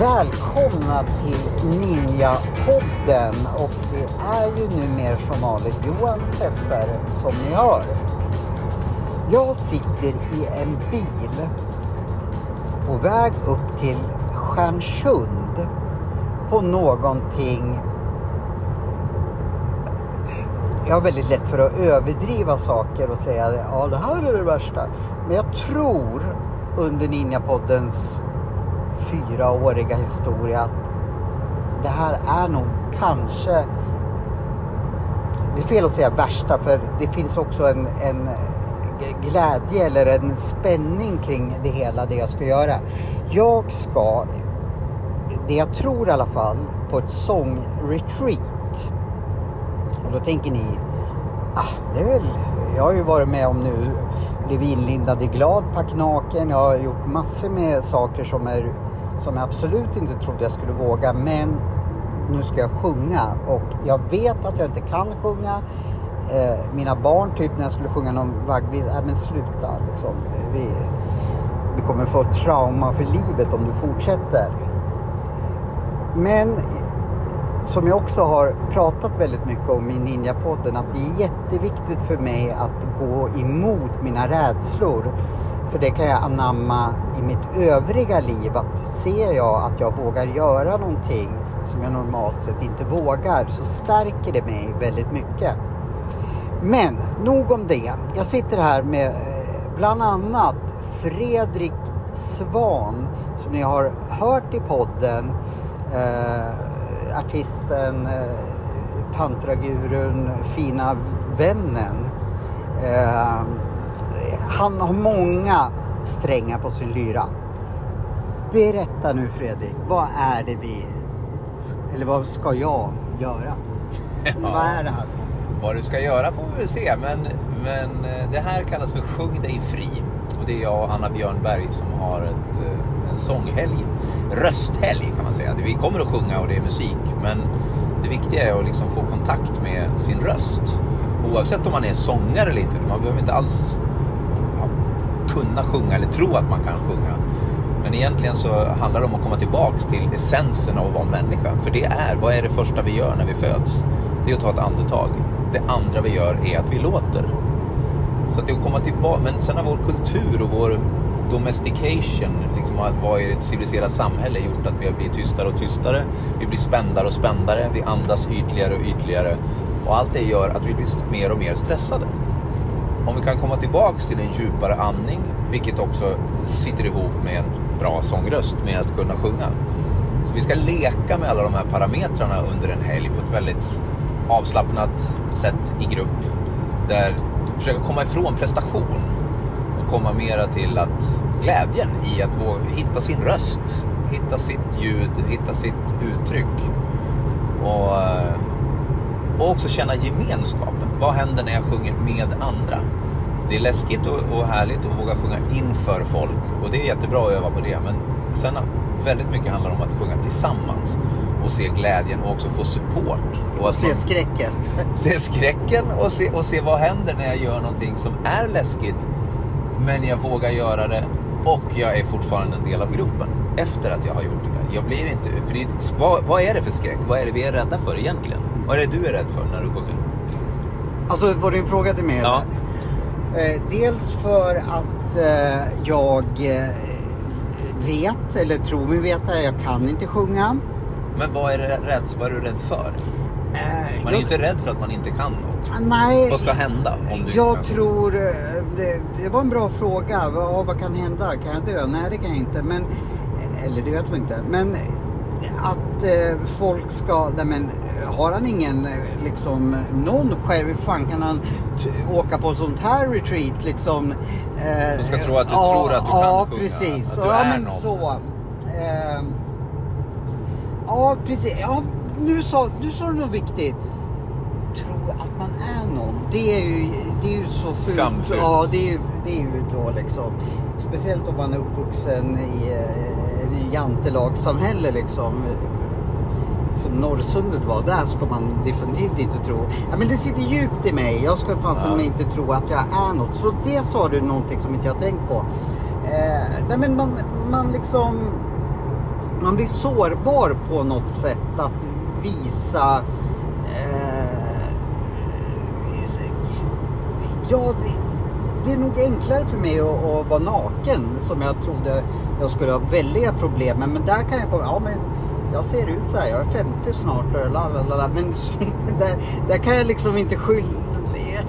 Välkomna till Ninja-podden och det är ju numera som vanligt Johan Seffer som ni hör. Jag sitter i en bil på väg upp till Stjärnsund på någonting jag har väldigt lätt för att överdriva saker och säga ja det här är det värsta. Men jag tror under Ninjapoddens fyraåriga historia att det här är nog kanske det är fel att säga värsta för det finns också en, en glädje eller en spänning kring det hela det jag ska göra. Jag ska, det jag tror i alla fall, på ett sångretreat. Och då tänker ni, ah, det är väl, jag har ju varit med om nu, blivit inlindad i gladpacknaken, jag har gjort massor med saker som är som jag absolut inte trodde jag skulle våga. Men nu ska jag sjunga och jag vet att jag inte kan sjunga. Eh, mina barn, typ när jag skulle sjunga någon vaggvisa... äh, men sluta liksom. Vi, vi kommer få trauma för livet om du fortsätter. Men som jag också har pratat väldigt mycket om i ninjapodden, att det är jätteviktigt för mig att gå emot mina rädslor. För det kan jag anamma i mitt övriga liv. Att ser jag att jag vågar göra någonting som jag normalt sett inte vågar så stärker det mig väldigt mycket. Men nog om det. Jag sitter här med eh, bland annat Fredrik Svan som ni har hört i podden. Eh, artisten, eh, tantragurun, fina vännen. Eh, han har många strängar på sin lyra. Berätta nu Fredrik, vad är det vi, eller vad ska jag göra? Ja. Vad är det här? Vad du ska göra får vi väl se, men, men eh, det här kallas för Sjung dig fri. Och det är jag och Anna Björnberg som har ett, eh, en sånghelg, rösthelg kan man säga. Vi kommer att sjunga och det är musik, men det viktiga är att liksom få kontakt med sin röst. Oavsett om man är sångare eller inte, man behöver inte alls kunna sjunga eller tro att man kan sjunga. Men egentligen så handlar det om att komma tillbaks till essensen av att vara människa. För det är, vad är det första vi gör när vi föds? Det är att ta ett andetag. Det andra vi gör är att vi låter. Så att det att komma tillbaka. Men sen har vår kultur och vår domestication, liksom att vara i ett civiliserat samhälle, gjort att vi har blivit tystare och tystare. Vi blir spändare och spändare. Vi andas ytligare och ytligare. Och allt det gör att vi blir mer och mer stressade. Om vi kan komma tillbaks till en djupare andning, vilket också sitter ihop med en bra sångröst, med att kunna sjunga. Så vi ska leka med alla de här parametrarna under en helg på ett väldigt avslappnat sätt i grupp. Där försöka komma ifrån prestation och komma mera till att glädjen i att hitta sin röst, hitta sitt ljud, hitta sitt uttryck. Och eh, och också känna gemenskapen. Vad händer när jag sjunger med andra? Det är läskigt och, och härligt att våga sjunga inför folk och det är jättebra att öva på det. Men sen väldigt mycket handlar om att sjunga tillsammans och se glädjen och också få support. Och, och se man, skräcken. Se skräcken och se, och se vad händer när jag gör någonting som är läskigt men jag vågar göra det och jag är fortfarande en del av gruppen efter att jag har gjort det. Jag blir inte... För det, vad, vad är det för skräck? Vad är det vi är rädda för egentligen? Vad är det du är rädd för när du sjunger? Alltså var din fråga till mig? Ja. Eh, dels för att eh, jag eh, vet, eller tror mig veta, jag kan inte sjunga. Men vad är, rädd, vad är du rädd för? Eh, man är ju inte rädd för att man inte kan något. Nej. Vad ska hända? Om du jag tror, eh, det, det, var en bra fråga. Vad, vad kan hända? Kan jag dö? Nej det kan jag inte. Men, eller det vet man inte. Men att eh, folk ska, nej men har han ingen liksom någon själv, hur fan kan han åka på sånt här retreat liksom? Eh, du ska tro att du ja, tror att du kan ja, sjunga. Precis. Att du ja, är men någon. så. Eh, ja, precis. Ja, nu sa, du sa något viktigt. tro att man är någon. Det är ju, det är ju så fult. Skamfyllt. Ja, det är ju, det är ju då liksom. Speciellt om man är uppvuxen i eh, ett jantelagssamhälle liksom. Som Norrsundet var. Där ska man definitivt inte tro. Ja, men det sitter djupt i mig. Jag ska fan Ja. inte tro att jag är något. Så det sa du någonting som inte jag tänkt på. Eh, nej men man, man liksom man blir sårbar på något sätt att visa eh, ja, det, det är nog enklare för mig att, att vara naken som jag trodde jag skulle ha väldiga problem med. Men där kan jag komma, ja men jag ser ut så här, jag är 50 snart och men där, där kan jag liksom inte skylla. Jag,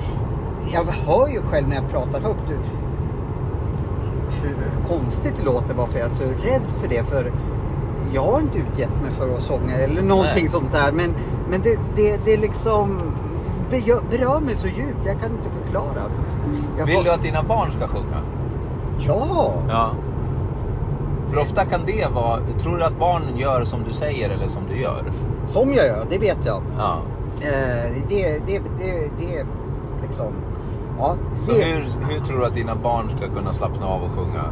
jag hör ju själv när jag pratar högt hur, hur konstigt det låter varför jag är så rädd för det. För jag har inte utgett mig för att sånga eller någonting Nej. sånt där. Men, men det, det, det liksom berör, mig så djupt. Jag kan inte förklara. Jag Vill har- du att dina barn ska sjunga? Ja! Ja. För ofta kan det vara... Tror du att barnen gör som du säger eller som du gör? Som jag gör, det vet jag. Ja. Eh, det, det, det, det liksom... Ja, Så det, hur, hur tror du att dina barn ska kunna slappna av och sjunga?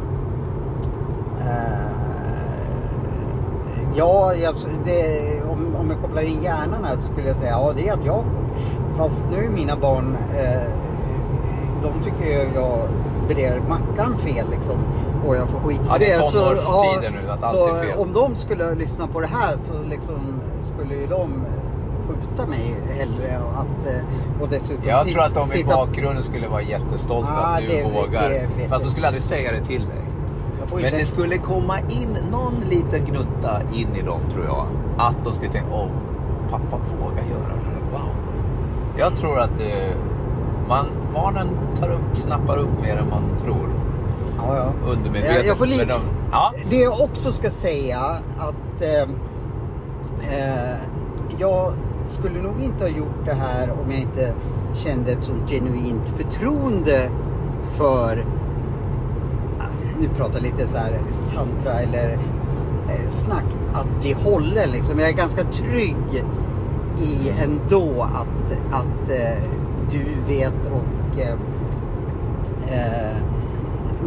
Eh, ja, jag, det, om, om jag kopplar in hjärnan här så skulle jag säga ja, det är att jag Fast nu är mina barn, eh, de tycker ju jag bereder Mackan fel liksom. Och jag får skit för Ja, det är Så, tonårstiden nu, att allt så är fel. om de skulle lyssna på det här så liksom skulle ju de skjuta mig hellre. Att, eh, och dessutom Jag sit- tror att de i sitta- bakgrunden skulle vara jättestolta Ah, att du det- vågar. det Fast de jag. skulle aldrig säga det till dig. Men inte det skulle komma in någon liten gnutta in i dem tror jag. Att de skulle tänka, åh, pappa vågar göra det här. Wow. Jag tror att det, man, barnen tar upp, snappar upp mer än man tror. Ja, ja. Undermedvetet. Jag, jag får li- de, ja, Det jag också ska säga att eh, eh, jag skulle nog inte ha gjort det här om jag inte kände ett sånt genuint förtroende för nu pratar lite så här tantra eller eh, snack att bli hållen liksom. Jag är ganska trygg i ändå att, att eh, du vet och eh, eh,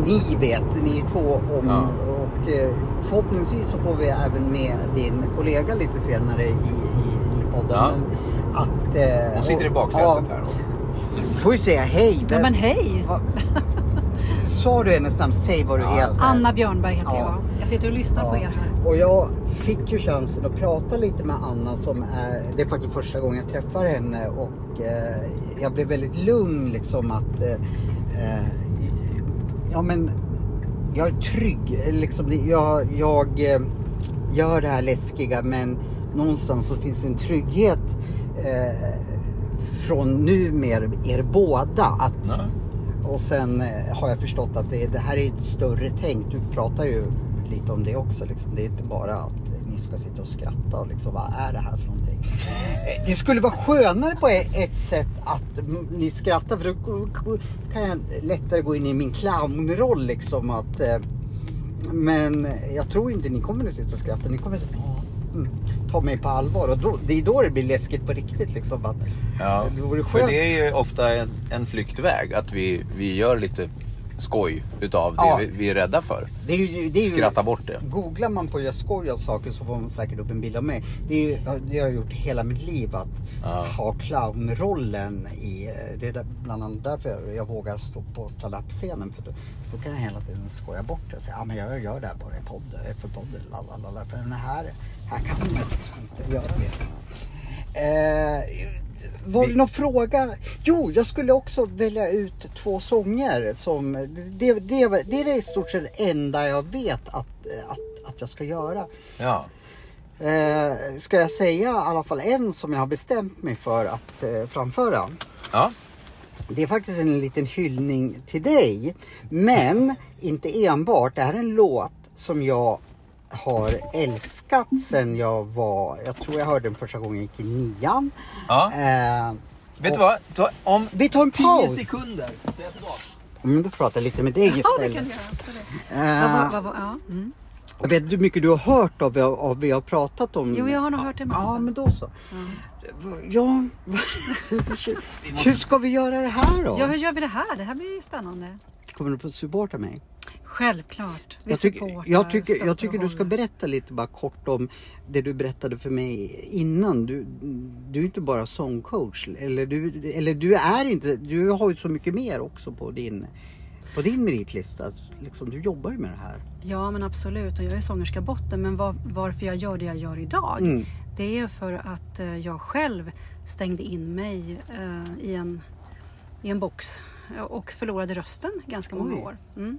ni vet, ni två om Ja. och eh, förhoppningsvis så får vi även med din kollega lite senare i, i, i podden. Ja. Att, eh, hon sitter i och- baksätet ja, här. får ju säga hej. Ja, men hej! Sa du hennes namn? Säg vad du Ja, heter. Anna Björnberg heter Ja. jag. Jag sitter och lyssnar på er här. Och jag fick ju chansen att prata lite med Anna som är, det är faktiskt första gången jag träffar henne och eh, jag blev väldigt lugn liksom att eh, eh, ja men jag är trygg. Liksom, jag, jag eh, gör det här läskiga men någonstans så finns en trygghet eh, från numer er båda. Att, Ja och sen eh, har jag förstått att det, det här är ett större tänk. Du pratar ju lite om det också. Liksom. Det är inte bara att ni ska sitta och skratta och liksom, vad är det här för någonting? Eh, det skulle vara skönare på e-, ett sätt att ni skrattar för då kan jag lättare gå in i min clownroll liksom. Att, eh, men jag tror inte ni kommer att sitta och skratta. Ni kommer att ta mig på allvar och då, det är då det blir läskigt på riktigt liksom. Att, Ja, det vore för skönt. det är ju ofta en, en flyktväg. Att vi, vi gör lite skoj utav det Ja. vi, vi är rädda för. Det är ju, det är ju, Skratta bort det. Googlar man på jag skoj av saker så får man säkert upp en bild av mig. Det, är ju, det har jag gjort hela mitt liv att Ja. ha clownrollen i... Det är bland annat därför jag, vågar stå på stand-up-scenen. För då, då kan jag hela tiden skoja bort det och säga ja men jag gör det här bara i podden, för podden. Lalalala. För den här, här kan man liksom inte göra det. Eh, var det någon fråga? Jo, jag skulle också välja ut två sånger som... Det, det, det är det i stort sett enda jag vet att, att, att jag ska göra. Ja. Eh, ska jag säga i alla fall en som jag har bestämt mig för att eh, framföra? Ja. Det är faktiskt en liten hyllning till dig. Men inte enbart. Det här är en låt som jag har älskat sen jag var... Jag tror jag hörde den första gången jag gick i nian. ja. Eh, Vet du vad? Ta, om Vi tar en 10 paus. sekunder. Men då pratar jag lite med dig Ja, det istället. kan du göra. Absolut. Eh, ja, mm. Jag vet inte hur mycket du har hört av av vad vi har pratat om. Jo, jag har nog hört det mesta. Ja, men då så. Ja. Ja, hur ska vi göra det här då? Ja, hur gör vi det här? Det här blir ju spännande. Kommer du att supporta mig? Självklart. Vi Jag supportar, jag, tycker, jag tycker du ska berätta lite bara kort om det du berättade för mig innan. Du, du är inte bara sångcoach. Eller du, eller du är inte, du har ju så mycket mer också på din, på din meritlista. Liksom, du jobbar ju med det här. Ja, men absolut. Och jag är sångerska botten. Men var, varför jag gör det jag gör idag, Mm. det är för att eh, jag själv stängde in mig eh, i, en, i en box eh, och förlorade rösten ganska många Oj. år. Mm.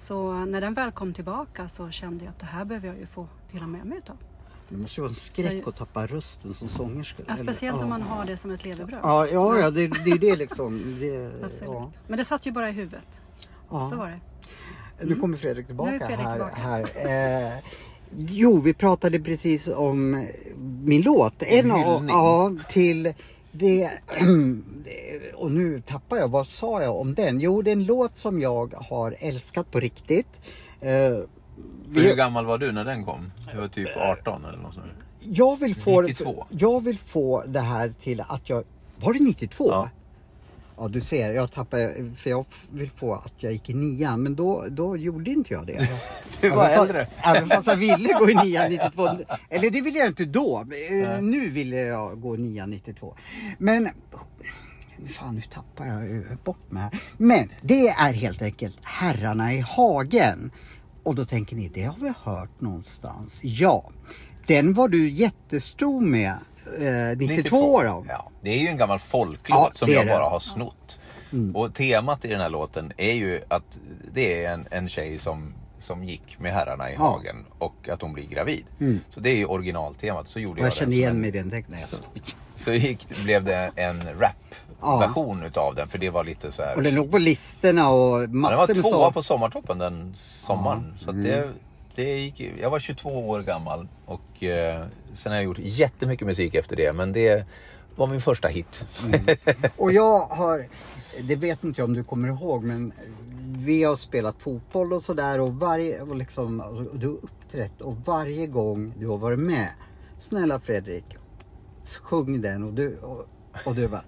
Så när den väl kom tillbaka så kände jag att det här behöver jag ju få dela med mig utav. Det måste ju vara en skräck Så- att tappa rösten som sångerska. Ja, eller- speciellt ja. när man har det som ett levebröd. Ja, ja, ja det, det är det liksom. Det, Absolut. ja. Men det satt ju bara i huvudet. Ja. Så var det. Nu kommer Fredrik tillbaka Fredrik här. tillbaka. här. Eh, jo, vi pratade precis om min låt. En av, hyllning. ja, till det, och nu tappar jag, vad sa jag om den? Jo, det är en låt som jag har älskat på riktigt. Eh, Hur vi, gammal var du när den kom? Du var typ 18 eller något sånt. jag, vill få, 92. jag vill få det här till att jag, var det 92? Ja. Ja du ser, jag tappade, för jag vill få att jag gick i nian men då, då gjorde inte jag det. Du var Även fast- äldre. Även fast jag ville gå i nian 92. Eller det ville jag inte då. Eh, Nu ville jag gå i nian 92. Men Fan nu tappar jag bort mig här. Men det är helt enkelt Herrarna i hagen. Och då tänker ni, det har vi hört någonstans. Ja, den var du jättestor med eh, 92 då. Ja, det är ju en gammal folklåt Ja, som det jag det. Mm. bara har snott. Och temat i den här låten är ju att det är en, en tjej som, som gick med herrarna i Ja. hagen och att hon blir gravid. Så det är ju originaltemat. Så gjorde jag, jag känner igen en- mig i den texten. Skojar. Så gick, blev det en rap-version utav den för det var lite så här. Och den låg på listorna och Ja, massor den var med tvåa på sommartoppen den sommaren. Så att Mm. det, det gick, jag var 22 år gammal och eh, sen har jag gjort jättemycket musik efter det. Men det var min första hit. Mm. Och jag har, det vet inte jag om du kommer ihåg men vi har spelat fotboll och sådär och varje, och liksom, och du har uppträtt och varje gång du har varit med, snälla Fredrik, sjung den och du, och, och du bara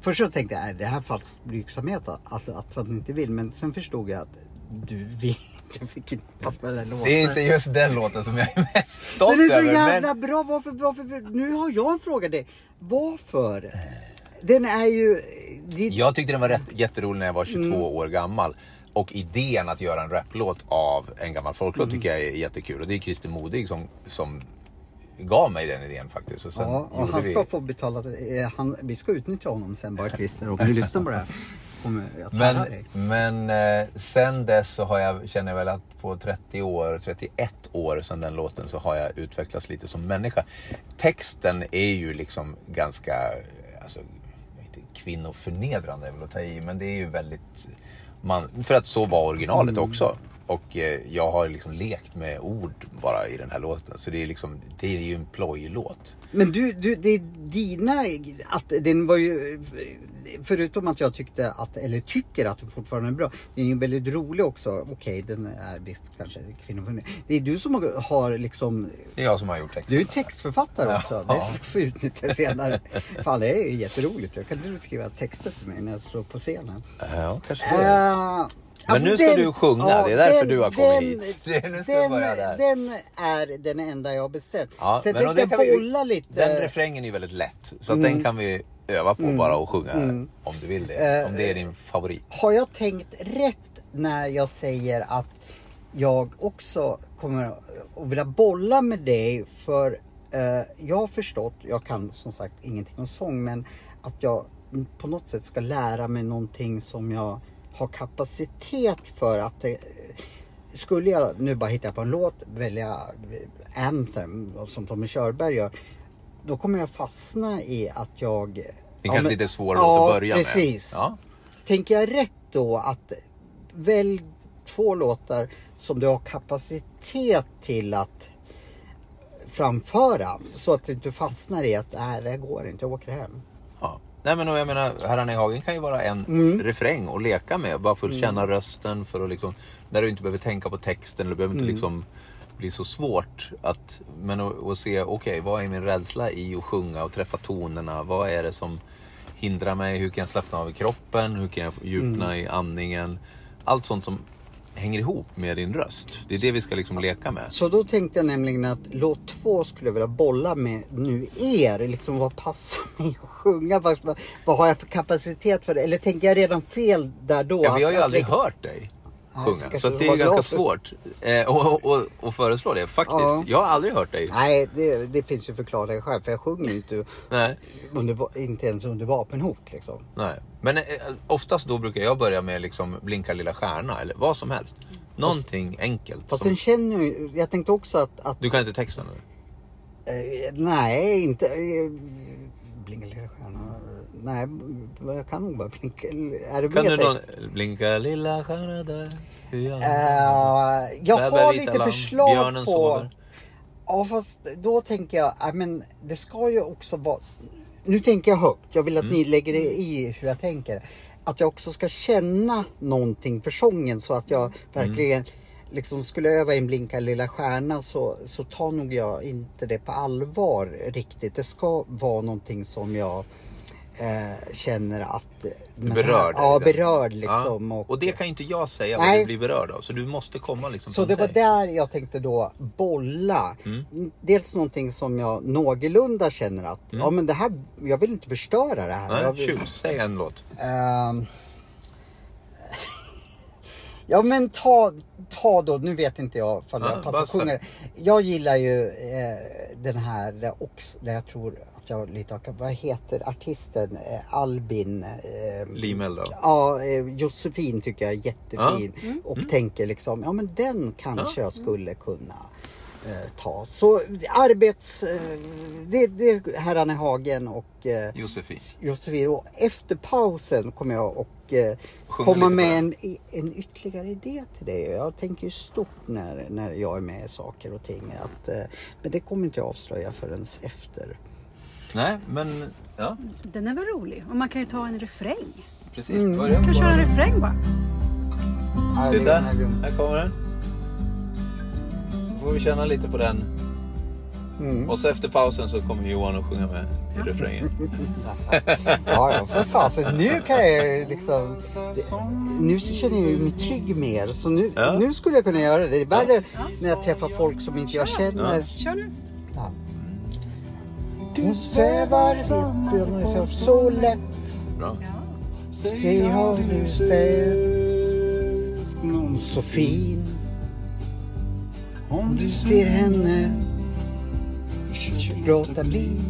Först så tänkte jag, är det här falsk blygsamhet att, att, att han inte vill? Men sen förstod jag att du vill inte förknippas med den här låten. Det är inte just den låten som jag är mest stolt Men det är så över. jävla Men bra. Varför, varför, nu har jag en fråga dig. Varför? Den är ju... Det, jag tyckte den var rätt, jätterolig när jag var 22 Mm. år gammal. Och idén att göra en raplåt av en gammal folklåt Mm. tycker jag är jättekul. Och det är Christer Modig som, som gav mig den idén faktiskt. Och ja, och han vi... ska få betala. eh, Han, vi ska utnyttja honom sen bara Christer. Om du lyssnar på det här kommer jag Men, dig. men eh, sen dess så har jag, känner jag väl att på 30 år, 31 år sedan den låten så har jag utvecklats lite som människa. Texten är ju liksom ganska, alltså, inte, kvinnoförnedrande är väl att ta i, men det är ju väldigt, man, för att så var originalet också. Och eh, jag har liksom lekt med ord bara i den här låten. Så det är liksom, det är ju en plojlåt. Men du, du, det är dina... Att den var ju... Förutom att jag tyckte att, eller tycker att den fortfarande är bra. Den är ju väldigt rolig också. Okej, den är visst kanske kvinnoförnedrande. Det är du som har- har liksom Det är jag som har gjort texten. Du är textförfattare också. Ja. Det ska vi utnyttja senare. Fan det är ju jätteroligt. Jag kan inte du skriva texter till mig när jag står på scenen. Ja, kanske det. Uh, Men nu ska du sjunga, det är därför du har kommit hit. Det är- nu ska den, börja där. den är den enda jag har beställt. Ja, Sen tänkte jag vi- bolla lite. Den refrängen är väldigt lätt. Så att den kan vi öva på bara och sjunga om du vill det. Eh, Om det är din favorit. Har jag tänkt rätt när jag säger att jag också kommer att vilja bolla med dig för eh, jag har förstått, jag kan som sagt ingenting om sång men att jag på något sätt ska lära mig någonting som jag har kapacitet för att det, skulle jag nu bara hitta på en låt, välja Anthem som Tommy Körberg gör då kommer jag fastna i att jag... Det är Ja, kanske men- lite svår ja, att börja precis. med. Ja, Tänker jag rätt då att välj två låtar som du har kapacitet till att framföra så att du inte fastnar i att nej, det går inte, jag åker hem. ja. Nej men och jag menar, Herrarna i hagen kan ju vara en Mm. refräng att leka med. Bara för att känna rösten. För att liksom, där du inte behöver tänka på texten. Eller behöver inte Mm. liksom bli så svårt. Att, men att, se, okej vad är min rädsla i att sjunga och träffa tonerna? Vad är det som hindrar mig? Hur kan jag slappna av i kroppen? Hur kan jag djupna Mm. i andningen? Allt sånt som hänger ihop med din röst. Det är det vi ska liksom leka med. Så då tänkte jag nämligen att låt två skulle jag vilja bolla med nu er. Liksom vad passar mig att sjunga? Vad, vad, har jag för kapacitet för det? Eller tänker jag redan fel där då? Ja, vi har ju aldrig hört dig sjunga. kanske Så att det är ganska svårt eh, och, och, och föreslå det. Faktiskt. Ja. Jag har aldrig hört dig. Nej, det, det finns ju förklaringar själv. För jag sjunger ju inte, Nej. under, inte ens under vapenhot liksom. Nej. Men eh, oftast då brukar jag börja med liksom Blinka lilla stjärna eller vad som helst. Någonting enkelt. Fast Som... sen känner jag jag tänkte också att, att Du kan inte texten nu? eh, nej, inte eh, blinka lilla stjärna. Nej, jag kan nog bara blinka. Är det Kan du någon... Blinka lilla stjärna där. hur jag- Eh, jag har lite förslag på... sover. Ja fast då tänker jag, ja, men det ska ju också vara... Nu tänker jag högt, jag vill att Mm. ni lägger er i hur jag tänker. Att jag också ska känna någonting för sången så att jag verkligen liksom skulle öva in Blinka lilla stjärna så, så tar nog jag inte det på allvar riktigt. Det ska vara någonting som jag eh, känner att... Du är berörd. Ja, berörd liksom. Ja. Och, Och det kan inte jag säga vad Nej. du blir berörd av. Så du måste komma liksom Så det var dig. där jag tänkte då bolla. Mm. Dels någonting som jag någorlunda känner att, ja men det här, jag vill inte förstöra det här. jag Nej, vill, tjus, säg en låt. Ehm, ja men ta, ta då, nu vet inte jag ifall Ja, jag bara passar sjunga. Jag gillar ju eh, den här, där jag tror att jag lite vad heter artisten? Eh, Albin. Eh, Limel då? Ja, eh, Josefin tycker jag är jättefin. Mm. Och tänker liksom, ja men den kanske jag skulle kunna eh, ta. Så arbets... Eh, det, det är herrarna i hagen och eh, Josefin. Josefin. Och efter pausen kommer jag och eh, komma med en, en ytterligare idé till dig. Jag tänker ju stort när, när jag är med i saker och ting. Att, eh, men det kommer inte jag avslöja förrän efter. Nej, men ja, Den är väl rolig? Och man kan ju ta en refräng. precis. Mm. Börja Man kan köra en refräng bara. Titta, här kommer den. Så får vi känna lite på den. Mm. Och så efter pausen så kommer Johan att sjunga med i refrängen. Ja, ja, för fasen. Nu kan jag liksom... Nu känner jag mig trygg mer. Så nu, Ja. nu skulle jag kunna göra det. Det är värre när jag träffar folk som inte jag känner. Kör nu. Du svävar så, så lätt. Bra. Se har du sett någon så fin. Om du ser henne gråta bli.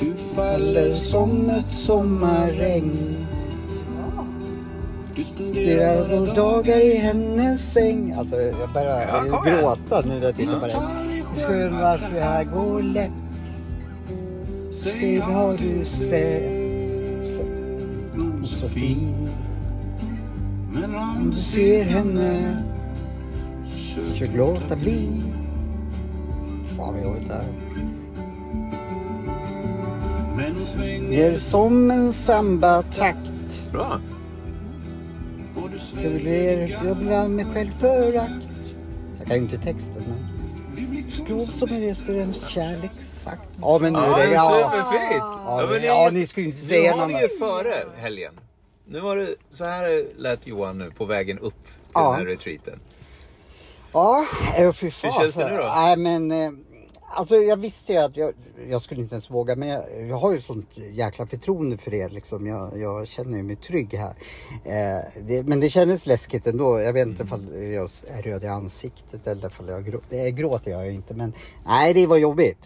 Du faller som ett sommarregn. Du spenderar då dagar i hennes säng. Alltså jag börjar Ja, gråta nu när jag tittar på det. Skön varför det här går lätt. Se har du sett så fin. Om du ser henne försök låta bli. Fan vad jobbigt det här. Ner som en samba-takt. Bra. Så blir jag av mig själv förakt. Jag kan ju inte texten men. Skrov som är efter en kärleksakt. Ja men nu Ja, är det... Ja, superfint! ja, men ja, ni- ni skulle ju inte Nu säga har någon... ni ju före helgen. Nu var det, så här lät Johan nu på vägen upp till Ja. den här retreaten. Ja, äh, fy fan. Känns det nu då? Nej men... eh, Alltså jag visste ju att jag, jag skulle inte ens våga men jag, jag har ju sånt jäkla förtroende för er liksom. Jag, jag känner mig trygg här. Eh, det, men det kändes läskigt ändå. Jag vet inte Mm. ifall jag är röd i ansiktet eller ifall jag gråter. Det gråter jag inte men nej det var jobbigt.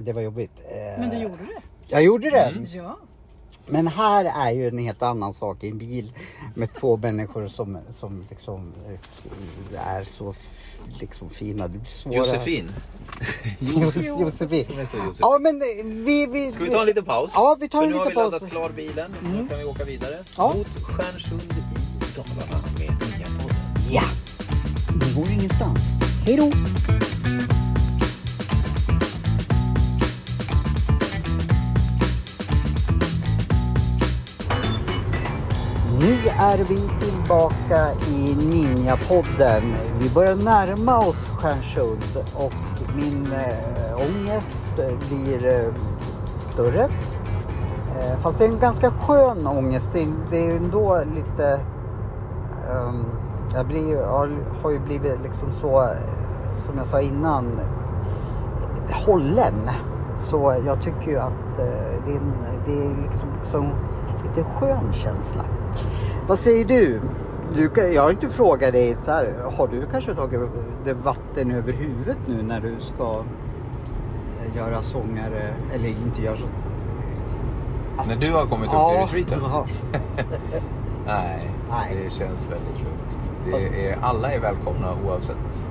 Det var jobbigt. Eh, Men du gjorde det. Jag gjorde det. Mm. Ja. Men här är ju en helt annan sak i en bil med två människor som, som liksom eh, är så liksom fina. Det blir svårare. Josefin. Jos- Josefin. Som är så Josef. Ja men eh, vi... vi Ska vi ta en liten paus? Ja, vi tar en nu har liten vi paus. laddat klar bilen. Nu kan vi åka vidare. Ja. Mot Stjärnsund i Dalarna med Ninjapodden. Ja! Ni går ingenstans. Hej då! Nu är vi tillbaka i Ninjapodden. Vi börjar närma oss Stjärnsund och min eh, ångest blir eh, större. Eh, fast det är en ganska skön ångest. Det, det är ändå lite... Um, jag blir, har, har ju blivit liksom så, som jag sa innan, hållen. Så jag tycker ju att eh, det är, en, det är liksom, liksom lite skön känsla. Vad säger du? du jag har inte frågat dig så här, har du kanske tagit det vatten över huvudet nu när du ska eh, göra sånger eller inte göra så? När du har kommit upp ja, i retreaten? Ja. Nej, Nej, det känns väldigt lugnt. Är, alla är välkomna oavsett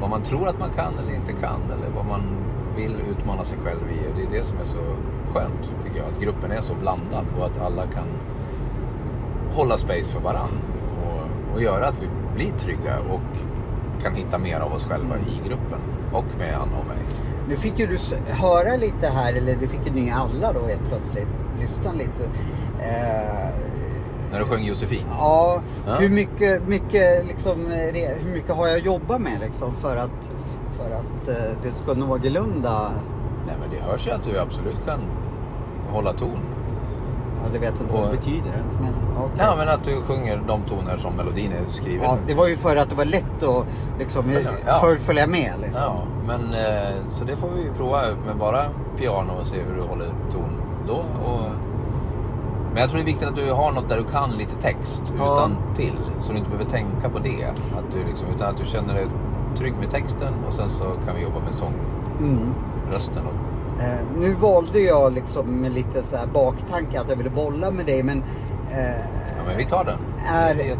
vad man tror att man kan eller inte kan eller vad man vill utmana sig själv i. Det är det som är så skönt tycker jag. Att gruppen är så blandad och att alla kan hålla space för varann. Och, och göra att vi blir trygga och kan hitta mer av oss själva i gruppen. Och med Anna och mig. Nu fick ju du höra lite här, eller det fick ju ni alla då helt plötsligt. Lyssna lite. Eh, när du sjöng Josefin? Ja, ja. Hur, mycket, mycket liksom, hur mycket har jag jobbat med liksom för att, för att eh, det ska någorlunda... Nej men det hörs ju att du absolut kan hålla ton. Det vet inte vad det betyder ens. Men, okay. Ja, men att du sjunger de toner som melodin är skriven. Ja, det var ju för att det var lätt att liksom, ja. för, följa med. Liksom. Ja, men eh, så det får vi ju prova med bara piano och se hur du håller ton då. Och, men jag tror det är viktigt att du har något där du kan lite text ja. utan till Så du inte behöver tänka på det. Att du liksom, utan att du känner dig trygg med texten och sen så kan vi jobba med sångrösten. Mm. Eh, nu valde jag liksom med lite så här baktanke att jag ville bolla med dig men... Eh, ja men vi tar den. Är, det är,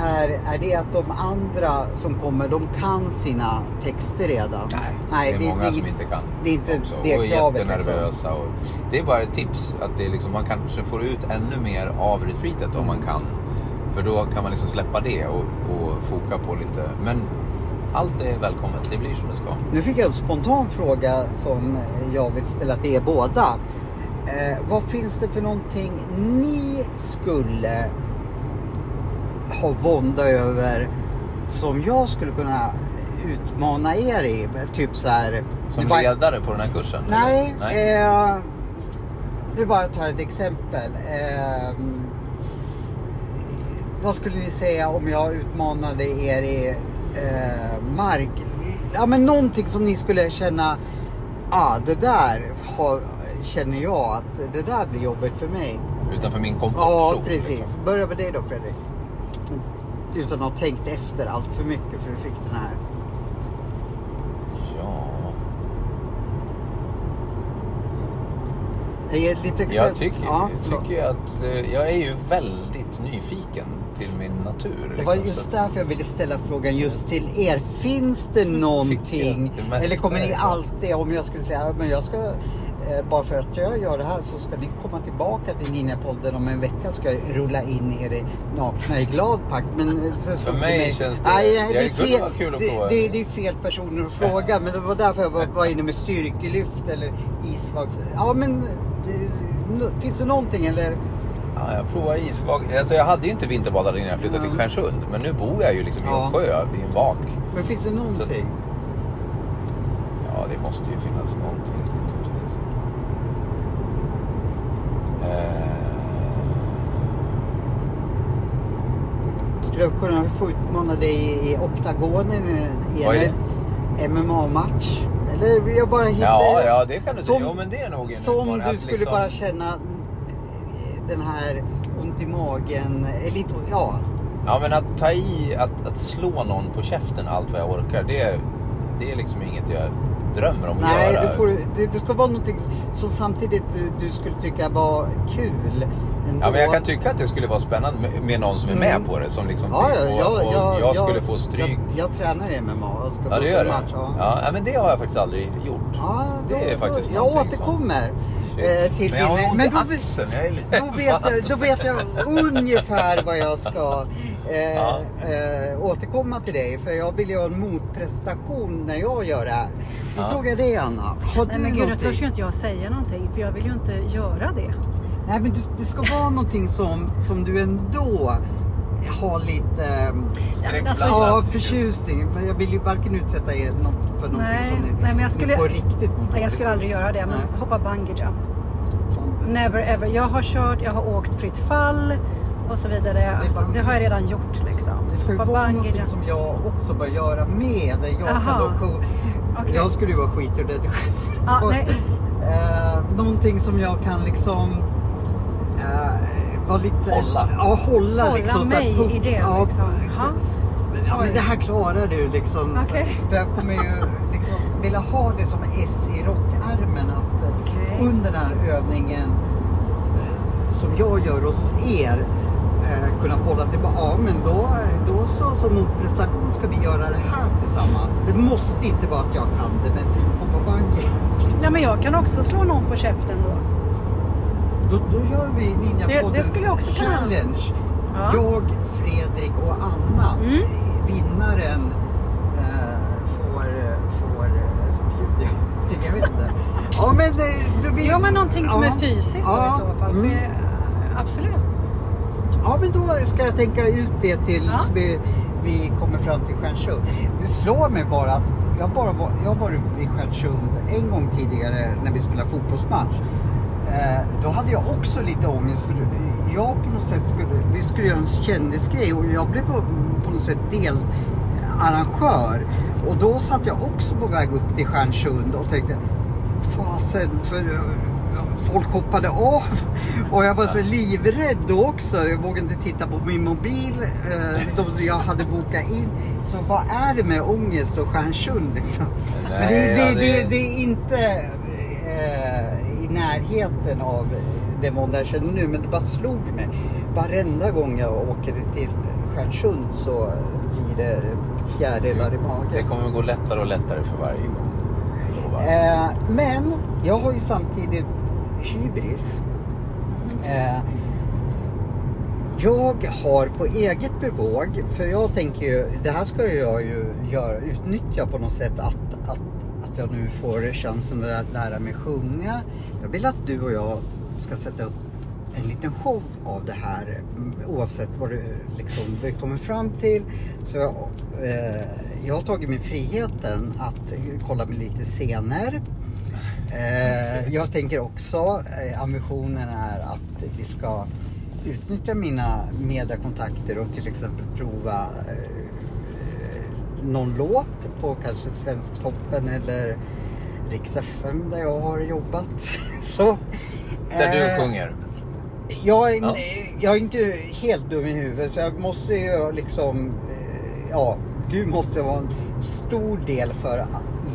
är, är det att de andra som kommer, de kan sina texter redan? Nej, Nej det är många det, som inte kan. Det är inte också. det och kravet. Och jättenervösa. Liksom. Och det är bara ett tips att det är liksom, man kanske får ut ännu mer av retreatet om man kan. För då kan man liksom släppa det och, och foka på lite. Men allt är välkommet. Det blir som det ska. Nu fick jag en spontan fråga som jag vill ställa till er båda. Eh, vad finns det för någonting ni skulle ha vånda över som jag skulle kunna utmana er i? Typ så här. Som bara... ledare på den här kursen? Nej. Nej. Eh, nu bara ta ett exempel. Eh, vad skulle ni säga om jag utmanade er i eh, mark. Ja men någonting som ni skulle känna, ah det där har, känner jag att det där blir jobbigt för mig. Utanför min komfortzon? Ja precis. Börja med dig då Fredrik. Utan att ha tänkt efter allt för mycket för du fick den här. Ja. Jag. Jag tycker, ja, tycker att eh, jag är ju väldigt nyfiken till min natur. Det var liksom. just därför jag ville ställa frågan just till er. Finns det någonting? Eller kommer ni alltid, om jag skulle säga, men jag ska eh, bara för att jag gör det här så ska ni komma tillbaka till Ninjapodden om en vecka ska jag rulla in er nakna i glad pakt. Men eh, för mig med, känns det... Nej, det, är fel, kul att det, det, det, är fel personer att fråga. men det var därför jag var, var inne med styrkelyft eller isvakt. Ja men det, finns det någonting eller? Ja, jag provar isvak. Alltså jag hade ju inte vinterbadat innan jag flyttade till Stjärnsund. Men nu bor jag ju liksom ja. i en sjö, i en vak. Men finns det någonting? Ja, det måste ju finnas någonting naturligtvis. Eh... Skulle jag kunna få utmana dig i, i oktagonen i en MMA-match? Eller jag bara hittar... Ja, ja det kan du säga. Jo, men det är nog en Som du skulle liksom... bara känna den här ont i magen, eller inte, ja. Ja men att ta i, att, att slå någon på käften allt vad jag orkar, det, det är liksom inget jag drömmer om att Nej, göra. Nej, det, det, ska vara någonting som samtidigt du, du skulle tycka var kul. Ändå. Ja, men jag kan tycka att det skulle vara spännande med, med någon som är med mm. på det. Som liksom ja, ja, och, och ja, jag skulle få stryk. Jag, jag tränar MMA och ska ja, det gör match, ja. ja. men det har jag faktiskt aldrig gjort. Ja, då, det är faktiskt då, Jag återkommer. Som... Eh, till men jag har men då, axeln. då, vet jag, då vet jag ungefär vad jag ska eh, ja. eh, återkomma till dig. För jag vill ju ha en motprestation när jag gör det här. Nu ja. frågar jag dig Anna. Har Nej men gud, då törs ju inte jag säga någonting. För jag vill ju inte göra det. Nej men du, det ska vara någonting som, som du ändå har lite ehm, Alltså, ja, förtjusning. Men jag vill ju varken utsätta er något för någonting Nej, som ni, nej, men jag ni skulle- på riktigt Nej, jag skulle aldrig göra det, men Nej. hoppa bungee jump. Never ever. Jag har kört, jag har åkt fritt fall och så vidare. Alltså, bara- det har jag redan gjort liksom. Det ska ju Hoppa vara någonting jump. som jag också bör göra med. Där jag Aha. kan då ko- Okej. Jag skulle ju vara skiträdd Ja, nej. eh, Någonting som jag kan liksom eh, vara lite... Hålla. Ja, hålla, Hålla liksom. så här, mig puck- i det, ja, liksom. Ha? Ja, men det här klarar du liksom. Okej. För jag kommer ju liksom vilja ha det som S i rockärmen. Eh, under den här övningen eh, som jag gör hos er eh, kunna bolla tillbaka. Ja men då, då så som motprestation ska vi göra det här tillsammans. Det måste inte vara att jag kan det men hoppa bungee. Nej, men jag kan också slå någon på käften då. Då, då gör vi Ninjapoddens challenge. Ja. Jag, Fredrik och Anna, Mm. vinnaren, eh, får, får eh, till, jag vet inte. Ja men, du vill... Ja, men någonting som Ja. är fysiskt Ja. i så fall. Mm. För, absolut. Ja men då ska jag tänka ut det tills Ja. vi, vi kommer fram till Stjärnsund. Det slår mig bara att jag, bara var, jag har varit vid Stjärnsund en gång tidigare när vi spelade fotbollsmatch. Eh, då hade jag också lite ångest för jag på något sätt skulle, vi skulle göra en kändisgrej och jag blev på, på något sätt delarrangör. Och då satt jag också på väg upp till Stjärnsund och tänkte fasen för eh, folk hoppade av och jag var så livrädd då också. Jag vågade inte titta på min mobil. Eh, de jag hade bokat in. Så vad är det med ångest och Stjärnsund liksom? Men det, Nej, det, det, det- det är inte eh, i närheten av den mån jag känner nu. Men det bara slog mig. Varenda gång jag åker till Stjärnsund så blir det fjärilar i Det magen. kommer att gå lättare och lättare för varje gång va? Eh, men jag har ju samtidigt hybris. Eh, jag har på eget bevåg, för jag tänker ju, det här ska jag ju göra, utnyttja på något sätt att, att, att jag nu får chansen att lära mig sjunga. Jag vill att du och jag ska sätta upp en liten show av det här oavsett vad du liksom, vi kommer fram till. Så jag, eh, jag har tagit mig friheten att kolla med lite scener. Eh, jag tänker också, eh, ambitionen är att vi ska utnyttja mina mediekontakter och till exempel prova eh, någon låt på kanske Svensktoppen eller Rix FM där jag har jobbat. Så, Där eh, du sjunger. Jag är, Ja. jag är inte helt dum i huvudet så jag måste ju liksom, eh, ja, du måste vara en stor del för,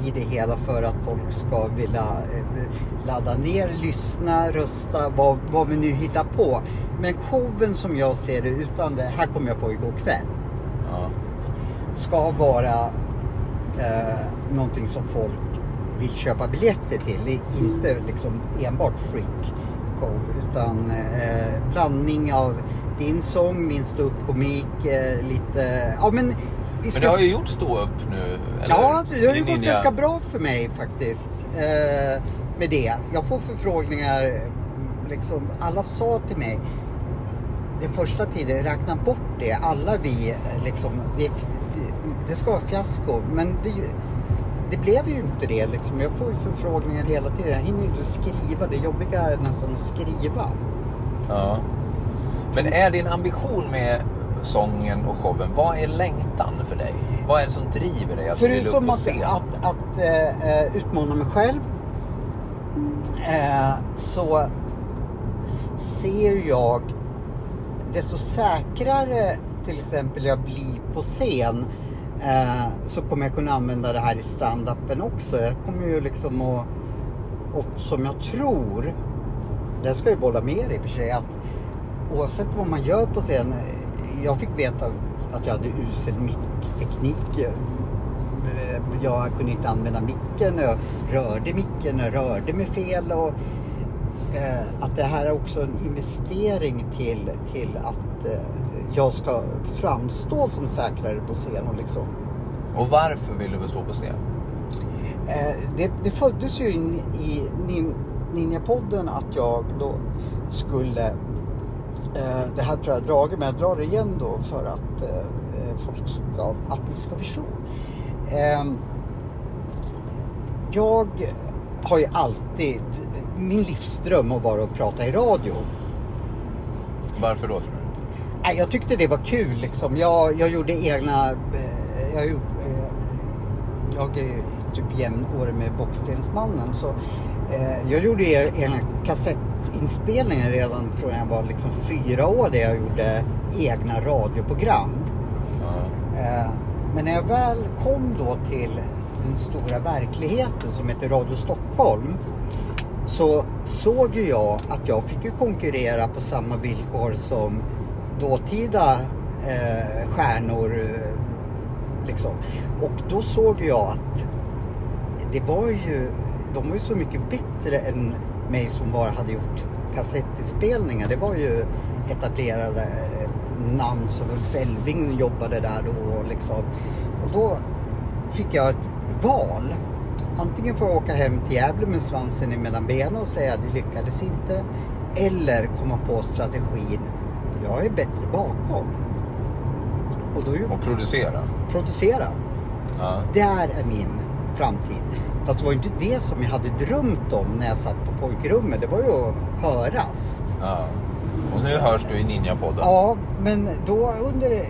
i det hela för att folk ska vilja eh, ladda ner, lyssna, rösta, vad, vad vi nu hittar på. Men showen som jag ser det, utan det här kom jag på igår kväll, Ja. ska vara eh, någonting som folk vill köpa biljetter till. Det är inte liksom enbart freak show utan eh, blandning av din sång, min ståuppkomik, eh, lite, ja men vi Men du har ju gjort stå upp nu. Eller? Ja, det har ju gått Ninja. ganska bra för mig faktiskt. Eh, med det. Jag får förfrågningar, liksom, alla sa till mig den första tiden, räkna bort det. Alla vi, eh, liksom, det, det, det ska vara fiasko. Men det, det blev ju inte det. Liksom. Jag får ju förfrågningar hela tiden. Jag hinner ju inte skriva. Det jobbiga är nästan att skriva. Ja. Men är din ambition med sången och showen, vad är längtan för dig? Vad är det som driver dig att Förutom att, att, att eh, eh, utmana mig själv eh, så ser jag desto säkrare till exempel jag blir på scen eh, så kommer jag kunna använda det här i stand-upen också. Jag kommer ju liksom att, och som jag tror, det ska jag bolla med er i och för sig, att oavsett vad man gör på scen, jag fick veta att jag hade usel mickteknik. Jag kunde inte använda micken, jag rörde micken, jag rörde mig fel. Och, eh, att det här är också en investering till, till att eh, jag ska framstå som säkrare på scen. Och liksom, Och varför vill du stå på scen? Eh, det, det föddes ju in i nin, Ninjapodden att jag då skulle eh, det här tror jag dragit men jag drar det igen då för att eh, folk ska, att ni ska förstå. Jag har ju alltid, min livsdröm har varit att prata i radio. Varför då tror du? Jag tyckte det var kul liksom. Jag, jag gjorde egna... eh, Jag, eh, jag är typ jämnårig med Bockstensmannen så eh, jag gjorde egna kassettinspelningar redan från jag var liksom fyra år där jag gjorde egna radioprogram. Eh, Men när jag väl kom då till den stora verkligheten som heter Radio Stockholm så såg ju jag att jag fick ju konkurrera på samma villkor som dåtida eh, stjärnor. Eh, liksom. Och då såg jag att det var ju, de var ju så mycket bättre än mig som bara hade gjort kassettinspelningar. Det var ju etablerade eh, namn som Fälving jobbade där då och liksom. Och då fick jag ett val. Antingen får jag åka hem till Gävle med svansen mellan benen och säga att det lyckades inte. Eller komma på strategin, jag är bättre bakom. Och då Och producera. producera. Ja. Där är min framtid. Fast det var ju inte det som jag hade drömt om när jag satt på pojkrummet. Det var ju att höras. ja. Och nu hörs du i Ninja-podden. Ja, men då under...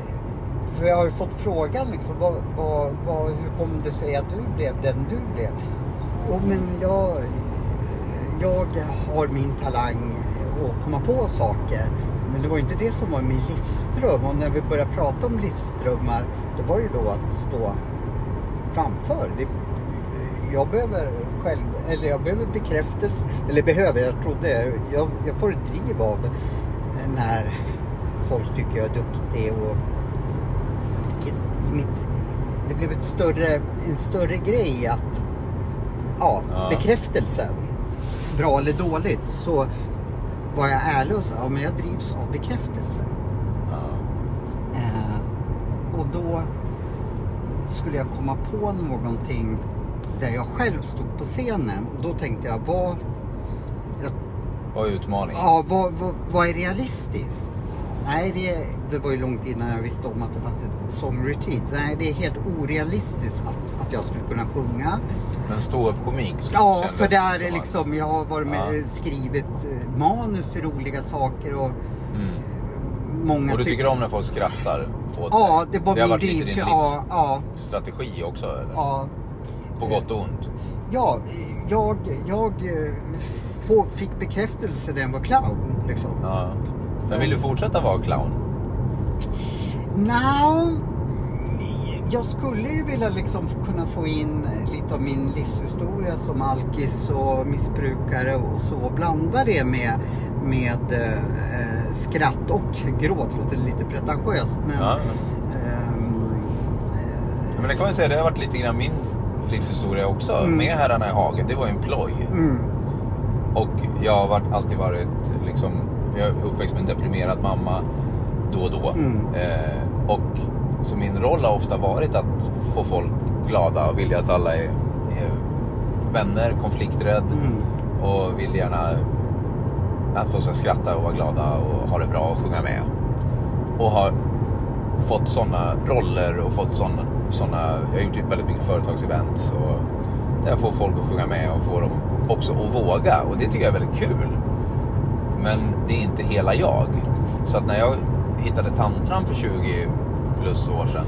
För jag har ju fått frågan liksom, vad, vad, vad, hur kom det sig att du blev den du blev? Jo, men jag, jag har min talang att komma på saker. Men det var ju inte det som var min livsdröm. Och när vi började prata om livsdrömmar, det var ju då att stå framför. Det, jag behöver själv, eller jag behöver bekräftelse, eller behöver, jag trodde, jag, jag får ett driv av när folk tycker jag är duktig och i, i mitt, det blev ett större, en större grej att, ja, Ja. bekräftelsen, bra eller dåligt, så var jag ärlig och sa, ja men jag drivs av bekräftelsen. Ja. Eh, och då skulle jag komma på någonting där jag själv stod på scenen. Och då tänkte jag, vad, jag, Vad är utmaningen? ja, vad, vad, vad är realistiskt? Nej, det, det var ju långt innan jag visste om att det fanns ett song retreat. Nej, det är helt orealistiskt att, att jag skulle kunna sjunga. Men ståuppkomik Ja, för där är liksom, jag har varit med Ja. skrivit eh, manus till roliga saker och Mm. många Och du tyck- tycker om när folk skrattar åt Ja, det var det har varit lite din drivkraft. Ja, ja, livsstrategi också eller? ja. På gott och ont? Ja, jag, jag eh, få, fick bekräftelse när jag var clown. Liksom. Ja. Men vill du fortsätta vara clown? Now, jag skulle ju vilja liksom kunna få in lite av min livshistoria som alkis och missbrukare och så. Blanda det med, med eh, skratt och gråt. Låter lite pretentiöst men... Ja. ehm, Ja, Men det kan man säga, det har varit lite grann min livshistoria också. Mm. Med Herrarna i Hagen, det var ju en ploj. mm, Och jag har varit, alltid varit liksom, jag är uppväxt med en deprimerad mamma då och då. Mm. Eh, och så min roll har ofta varit att få folk glada och vilja att alla är, är vänner, konflikträdd mm, och vill gärna att folk ska skratta och vara glada och ha det bra och sjunga med. Och har fått sådana roller och fått sådana, såna, jag har gjort väldigt mycket företagsevent och där jag får folk att sjunga med och får dem också att våga och det tycker jag är väldigt kul. Men det är inte hela jag. Så att när jag hittade tantran för 20 plus år sedan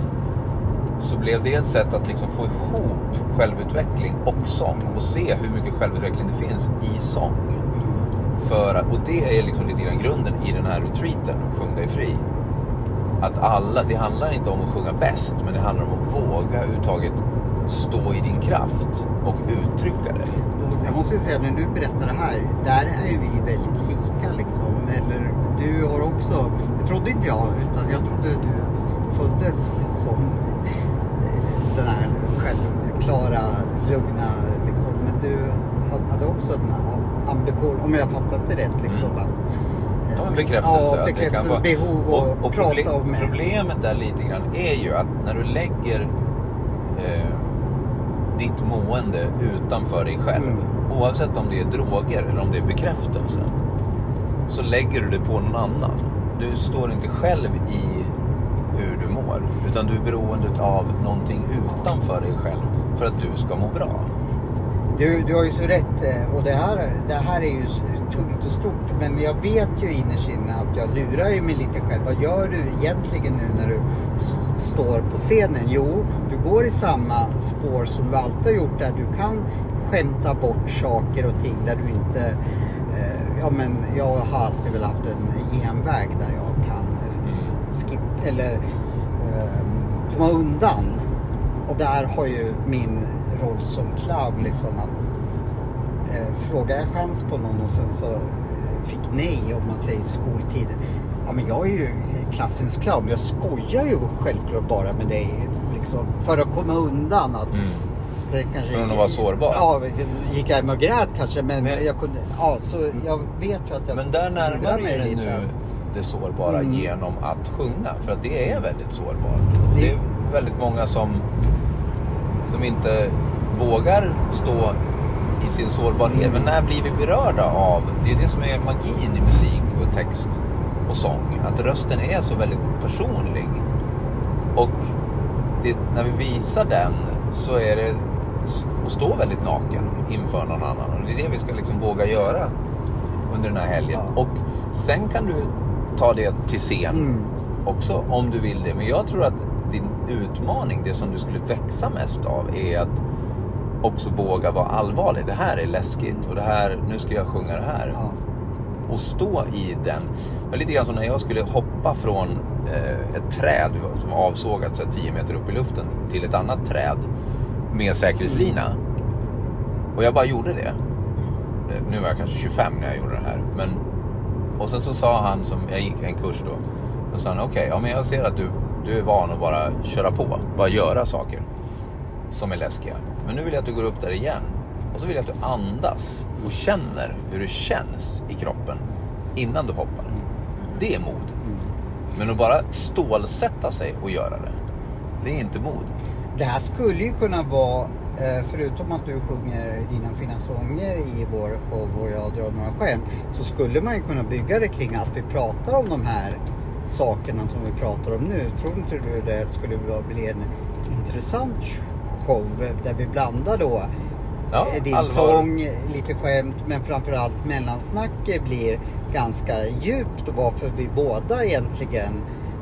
så blev det ett sätt att liksom få ihop självutveckling och sång och se hur mycket självutveckling det finns i sång. För, att- och det är liksom lite grann grunden i den här retreaten, Sjung dig fri. Att alla, det handlar inte om att sjunga bäst, men det handlar om att våga överhuvudtaget stå i din kraft och uttrycka dig. Jag måste ju säga när du berättar det här, där är ju vi väldigt lika liksom. Eller du har också, det trodde inte jag, utan jag trodde du föddes som eh, den här självklara, lugna liksom. Men du hade också en ambition, om jag fattat det rätt liksom. Mm. Eh, Ja, en bekräftelse. Ja, bekräftelse, vara- behov och, och, och prata proble- om. Problemet där lite grann är ju att när du lägger eh, ditt mående utanför dig själv, Mm. oavsett om det är droger eller om det är bekräftelse, så lägger du det på någon annan. Du står inte själv i gör. Utan du är beroende av någonting utanför dig själv för att du ska må bra. Du, du har ju så rätt eh, och det här, det här är ju tungt och stort. Men jag vet ju innerst inne att jag lurar ju mig lite själv. Vad gör du egentligen nu när du står på scenen? Jo, du går i samma spår som du alltid har gjort där du kan skämta bort saker och ting där du inte... Eh, ja men jag har alltid väl haft en genväg där jag kan eh, skippa eller komma undan. Och där har ju min roll som clown liksom att eh, frågar jag chans på någon och sen så eh, fick nej om man säger skoltid. Ja men jag är ju klassens clown. Jag skojar ju självklart bara med dig liksom, för att komma undan. Att, Mm. det kanske, Från att vara sårbar. Ja, gick jag hem och grät kanske men, Men- jag kunde, ja så jag vet ju att jag Men där närmar du dig nu det sårbara Mm. genom att sjunga. För att det är väldigt sårbart. Det- Det är väldigt många som, som inte vågar stå i sin sårbarhet. Men när blir vi berörda av, det är det som är magin i musik och text och sång. Att rösten är så väldigt personlig. Och det, när vi visar den så är det att stå väldigt naken inför någon annan. Och det är det vi ska liksom våga göra under den här helgen. Ja. Och sen kan du ta det till scen Mm. också om du vill det. Men jag tror att din utmaning, det som du skulle växa mest av är att också våga vara allvarlig. Det här är läskigt och det här, nu ska jag sjunga det här. Ja. Och stå i den. Det var lite grann som när jag skulle hoppa från eh, ett träd som var avsågat så här 10 meter upp i luften till ett annat träd med säkerhetslina. Och jag bara gjorde det. Eh, Nu var jag kanske 25 när jag gjorde det här. Men, och sen så sa han, som jag gick en kurs då. Då sa han, okej, ja, men jag ser att du, du är van att bara köra på. Bara göra saker som är läskiga. Men nu vill jag att du går upp där igen. Och så vill jag att du andas och känner hur det känns i kroppen innan du hoppar. Det är mod. Men att bara stålsätta sig och göra det, det är inte mod. Det här skulle ju kunna vara, förutom att du sjunger dina fina sånger i vår show och jag drar några skämt, så skulle man ju kunna bygga det kring att vi pratar om de här sakerna som vi pratar om nu. Tror inte du det skulle bli en intressant show där vi blandar då Ja, eh, din allvar. sång, lite skämt, men framförallt mellansnacket blir ganska djupt och varför vi båda egentligen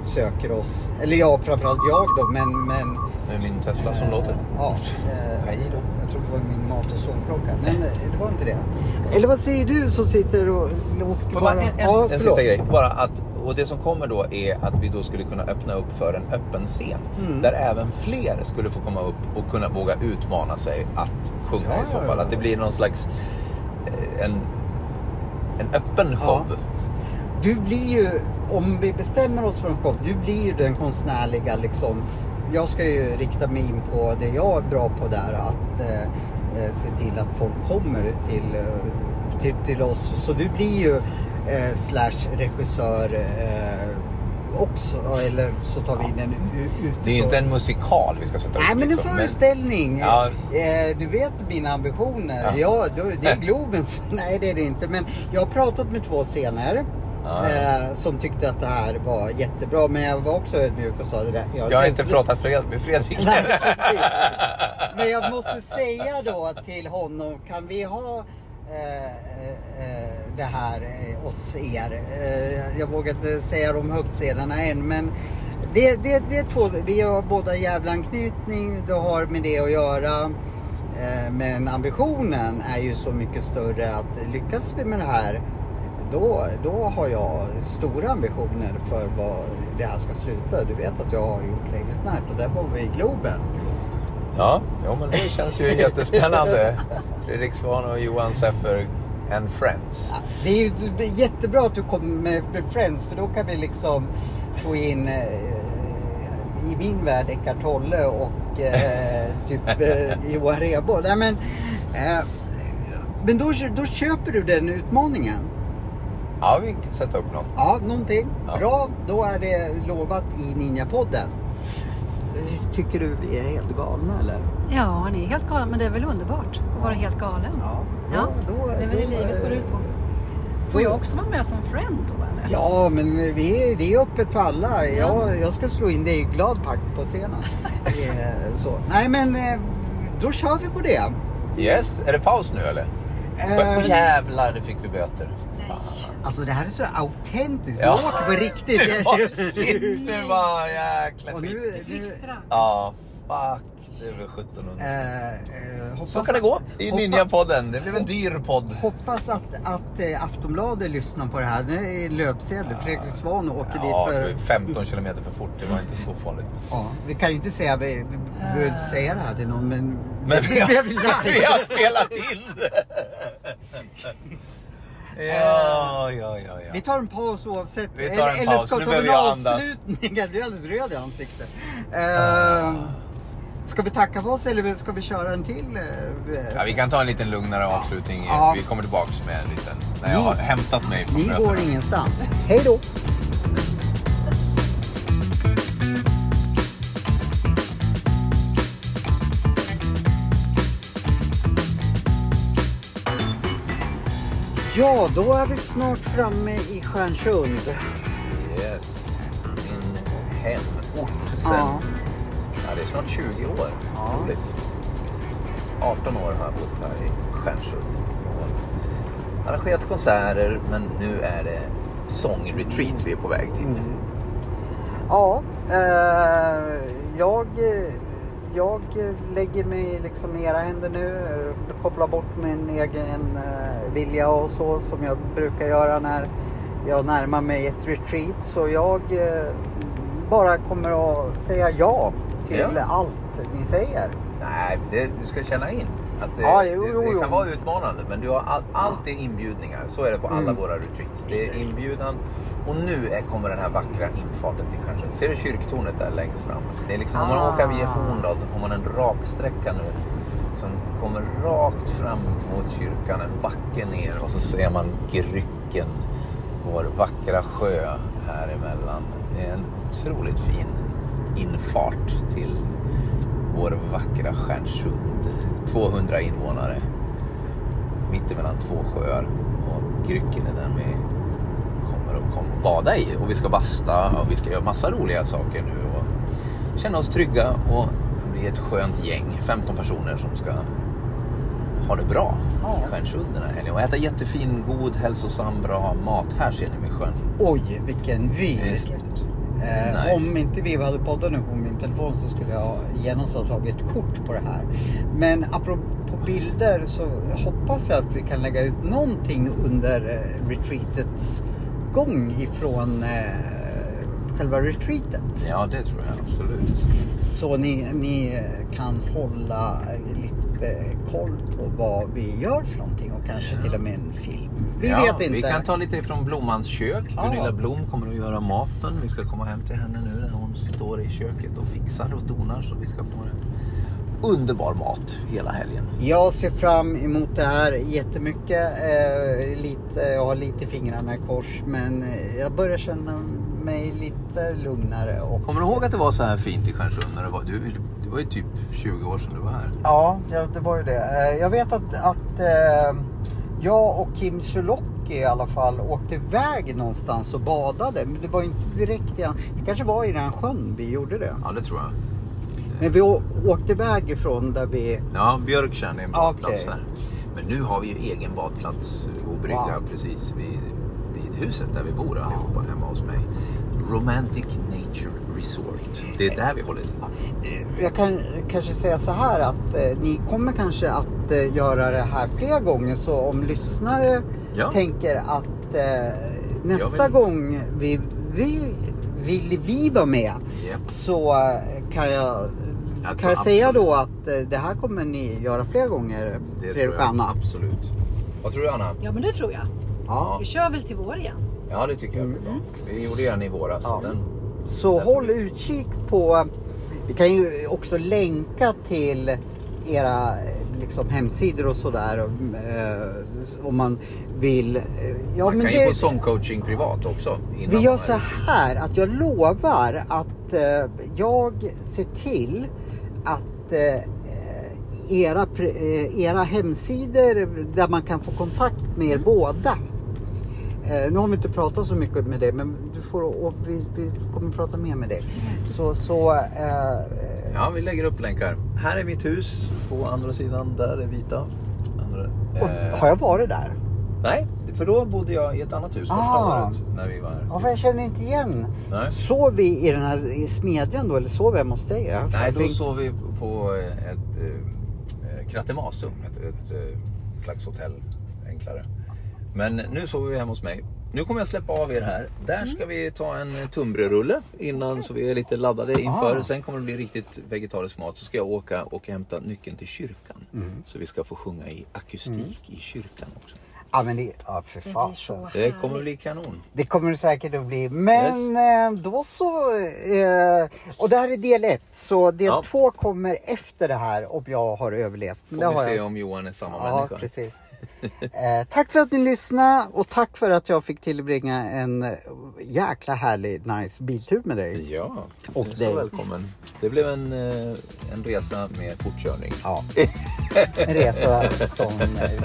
söker oss, eller ja framförallt jag då, men, men Är min Tesla som låter. Ja, eh, Hej då. jag tror det var min mat och sovklocka. Men eh, det var inte det. Eller vad säger du som sitter och... och bara en, en, Ja, en sista grej. Bara att, och det som kommer då är att vi då skulle kunna öppna upp för en öppen scen. Mm. Där även fler skulle få komma upp och kunna våga utmana sig att sjunga Ja, i så ja, fall. ja. Att det blir någon slags eh, en, en öppen Ja. show. Du blir ju, om vi bestämmer oss för en show, du blir ju den konstnärliga liksom. Jag ska ju rikta mig in på det jag är bra på där, att eh, eh, se till att folk kommer till, eh, till, till oss. Så du blir ju eh, slash regissör eh, också, eller så tar vi in en u- Det är ju inte en musikal vi ska sätta upp. Nej men en liksom. föreställning. Ja. Eh, du vet mina ambitioner. Ja. Ja, det är Globens. Nej det är det inte. Men jag har pratat med två scener. Eh, som tyckte att det här var jättebra. Men jag var också ödmjuk och sa det där. Jag har inte pratat Fred, med Fredrik. Nej, precis. Men jag måste säga då till honom, kan vi ha eh, eh, det här eh, hos er? Eh, jag vågar inte säga de högtscenerna än, men det, det, det är två, vi har båda jävla anknytning, det har med det att göra. Eh, men ambitionen är ju så mycket större att lyckas vi med det här då, då har jag stora ambitioner för vad det här ska sluta. Du vet att jag har gjort Ladies Night och där var vi i Globen. Ja, jo, men det känns ju jättespännande. Fredrik Svahn och Johan Seffer and Friends. Det är ju jättebra att du kommer med, Friends för då kan vi liksom få in eh, i min värld Eckart Tolle och eh, typ eh, Johan Rheborg. Men eh, men då, då köper du den utmaningen. Ja, vi kan sätta upp något. Ja, någonting. Ja. Bra, då är det lovat i Ninja-podden. Tycker du vi är helt galna eller? Ja, han är helt galen. Men det är väl underbart att vara helt galen. Ja, Ja, då- det är väl det livet går ut på. Får jag också vara med som friend då eller? Ja, men vi, det är öppet för alla. Jag, jag ska slå in dig i glad pakt på scenen. Eh, så. Nej, men eh, då kör vi på det. Yes, är det paus nu eller? Eh, Åh jävlar, det fick vi böter. Alltså det här är så autentiskt. Ja. Vi åker på riktigt. Vad shit, nu var jäkla Och skit. nu, nu, Extra. Ja, fuck. Det är väl 1700. eh, eh, Så kan det gå i Ninja-podden. Det blev en dyr podd. Hoppas att, att eh, Aftonbladet lyssnar på det här. Nu är det löpsedel. Fredrik Svahn åker Ja, dit för för... 15 kilometer för fort. Det var inte så farligt. Ja, vi kan ju inte säga, vi, vi behöver inte säga det här till någon men... Men vi har, blev vi har spelat in det. Ja, ja, ja, Vi ja. tar en paus oavsett. Vi tar en eller, eller paus. ska Nu ta en jag avslutning. Du är alldeles röd i ansiktet. Eh, ska vi tacka för oss eller ska vi köra en till? eh, Ja, vi kan ta en liten lugnare avslutning. Ja. Vi kommer tillbaks med en liten... När jag har hämtat mig Ni går ingenstans. Hej då! Ja, då är vi snart framme i Stjärnsund. Yes. Min hemort sen... Ja. Ja. det är snart 20 år. Ja. Roligt. 18 år har jag bott här i Stjärnsund. Och Arrangerat konserter, men nu är det sångretreat vi är på väg till. Mm. Ja, eh, jag, jag lägger mig liksom i era händer nu. eh, Kopplar bort min egen eh, vilja och så som jag brukar göra när jag närmar mig ett retreat. Så jag eh, bara kommer att säga ja till Ja. allt ni säger. Nej, det, du ska känna in att det, Ja, jo, det, jo, det jo. kan vara utmanande. Men du har all, allt är inbjudningar. Så är det på alla Mm. våra retreats. Det är inbjudan. Och nu är, kommer den här vackra infarten till Stjärnsund. Ser du kyrktornet där längst fram? Det är liksom, Om man Ah. åker via Horndal så får man en raksträcka nu. Som kommer rakt fram mot kyrkan. En backe ner och så ser man Grycken. Vår vackra sjö här emellan. Det är en otroligt fin infart till vår vackra Stjärnsund. 200 invånare. Mittemellan två sjöar. Och Grycken är den vi kommer att komma och bada i. Och vi ska basta och vi ska göra massa roliga saker nu. Och känna oss trygga och bli ett skönt gäng. 15 personer som ska ha det bra Ja. i Stjärnsund den här helgen. Och äta jättefin, god, hälsosam, bra mat. Här ser ni med sjön. Oj, vilken vy! Eh, Nice. Om inte vi hade poddat nu på min telefon så skulle jag genast ha tagit kort på det här. Men apropå bilder så hoppas jag att vi kan lägga ut någonting under eh, retreatets gång ifrån eh, själva retreatet. Ja, det tror jag absolut. Så ni, ni kan hålla lite koll på vad vi gör för någonting och kanske till och med en film. Vi ja, vet inte. Vi kan ta lite från Blommans kök. Ja. Gunilla Blom kommer att göra maten. Vi ska komma hem till henne nu när hon står i köket och fixar och donar. Så vi ska få en underbar mat hela helgen. Jag ser fram emot det här jättemycket. Eh, lite, jag har lite fingrarna i kors men jag börjar känna mig lite lugnare. Och, Kommer du ihåg att det var så här fint i Stjärnsund? När det, var, du, det var ju typ 20 år sedan du var här. Ja, det var ju det. Eh, jag vet att, att eh, jag och Kim Sulocki i alla fall åkte iväg någonstans och badade. Men det var ju inte direkt i, det kanske var i den sjön vi gjorde det. Ja, det tror jag. Men vi åkte iväg ifrån där vi... Ja, Björktjärn är en badplats här. Men nu har vi ju egen badplats och brygga Wow. precis vid huset där vi bor allihopa hemma hos mig. Romantic Nature Resort. Det är där vi håller till. Jag kan kanske säga så här att eh, ni kommer kanske att eh, göra det här fler gånger så om lyssnare Ja. tänker att eh, nästa vill- gång vi vill, vill vi vara med Japp. så eh, kan jag, Jag kan jag säga absolut. då att eh, det här kommer ni göra fler gånger, Det Fredrik tror och jag Anna. absolut. Vad tror du Anna? Ja men det tror jag. Ja. Vi kör väl till vår igen. Ja, det tycker jag blir bra. Vi gjorde en i våras. Ja. Den, Så håll utkik på, vi kan ju också länka till era liksom, hemsidor och sådär eh, om man vill. Ja, man men kan ju det, få sångcoaching privat också. innan vi gör så är- här att jag lovar att eh, jag ser till att eh, era, eh, era hemsidor där man kan få kontakt med er båda Eh, nu har vi inte pratat så mycket med dig men du får, och vi, vi kommer prata mer med dig. Så, så eh, Ja, vi lägger upp länkar. Här är mitt hus. På andra sidan, där är vita. Andra, och, eh, har jag varit där? Nej, för då bodde jag i ett annat hus första Ah. året när vi var här. Ja, för jag känner inte igen. Nej. Sov vi i den här i smedjan då eller sov vi hemma hos dig? Jag Nej, då tänkt- sov vi på ett eh, Kratemasum, ett, ett eh, slags hotell, enklare. Men nu sover vi hemma hos mig. Nu kommer jag släppa av er här. Där ska vi ta en tunnbrödsrulle innan så vi är lite laddade inför. Ah. Sen kommer det bli riktigt vegetarisk mat. Så ska jag åka och hämta nyckeln till kyrkan. Mm. Så vi ska få sjunga i akustik i kyrkan också. Ja, men det, ja, för fasen. Det kommer bli kanon. Det kommer det säkert att bli. Men eh, då så. Eh, och det här är del ett. Så del Ja. två kommer efter det här om jag har överlevt. Får det vi se jag. om Johan är samma Ja, människa. precis. Eh, tack för att ni lyssnade och tack för att jag fick tillbringa en jäkla härlig nice biltur med dig. Ja, Och du är dig. så välkommen. Det blev en, eh, en resa med fortkörning. Ja. En resa som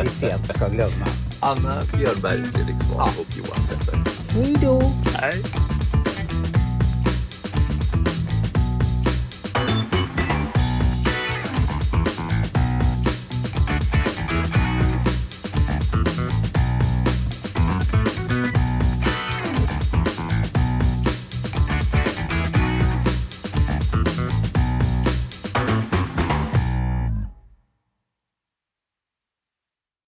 vi sent ska glömma. Anna Björnberg, Fredrik Svahn och Johan Zetterberg. Hej då! Hej!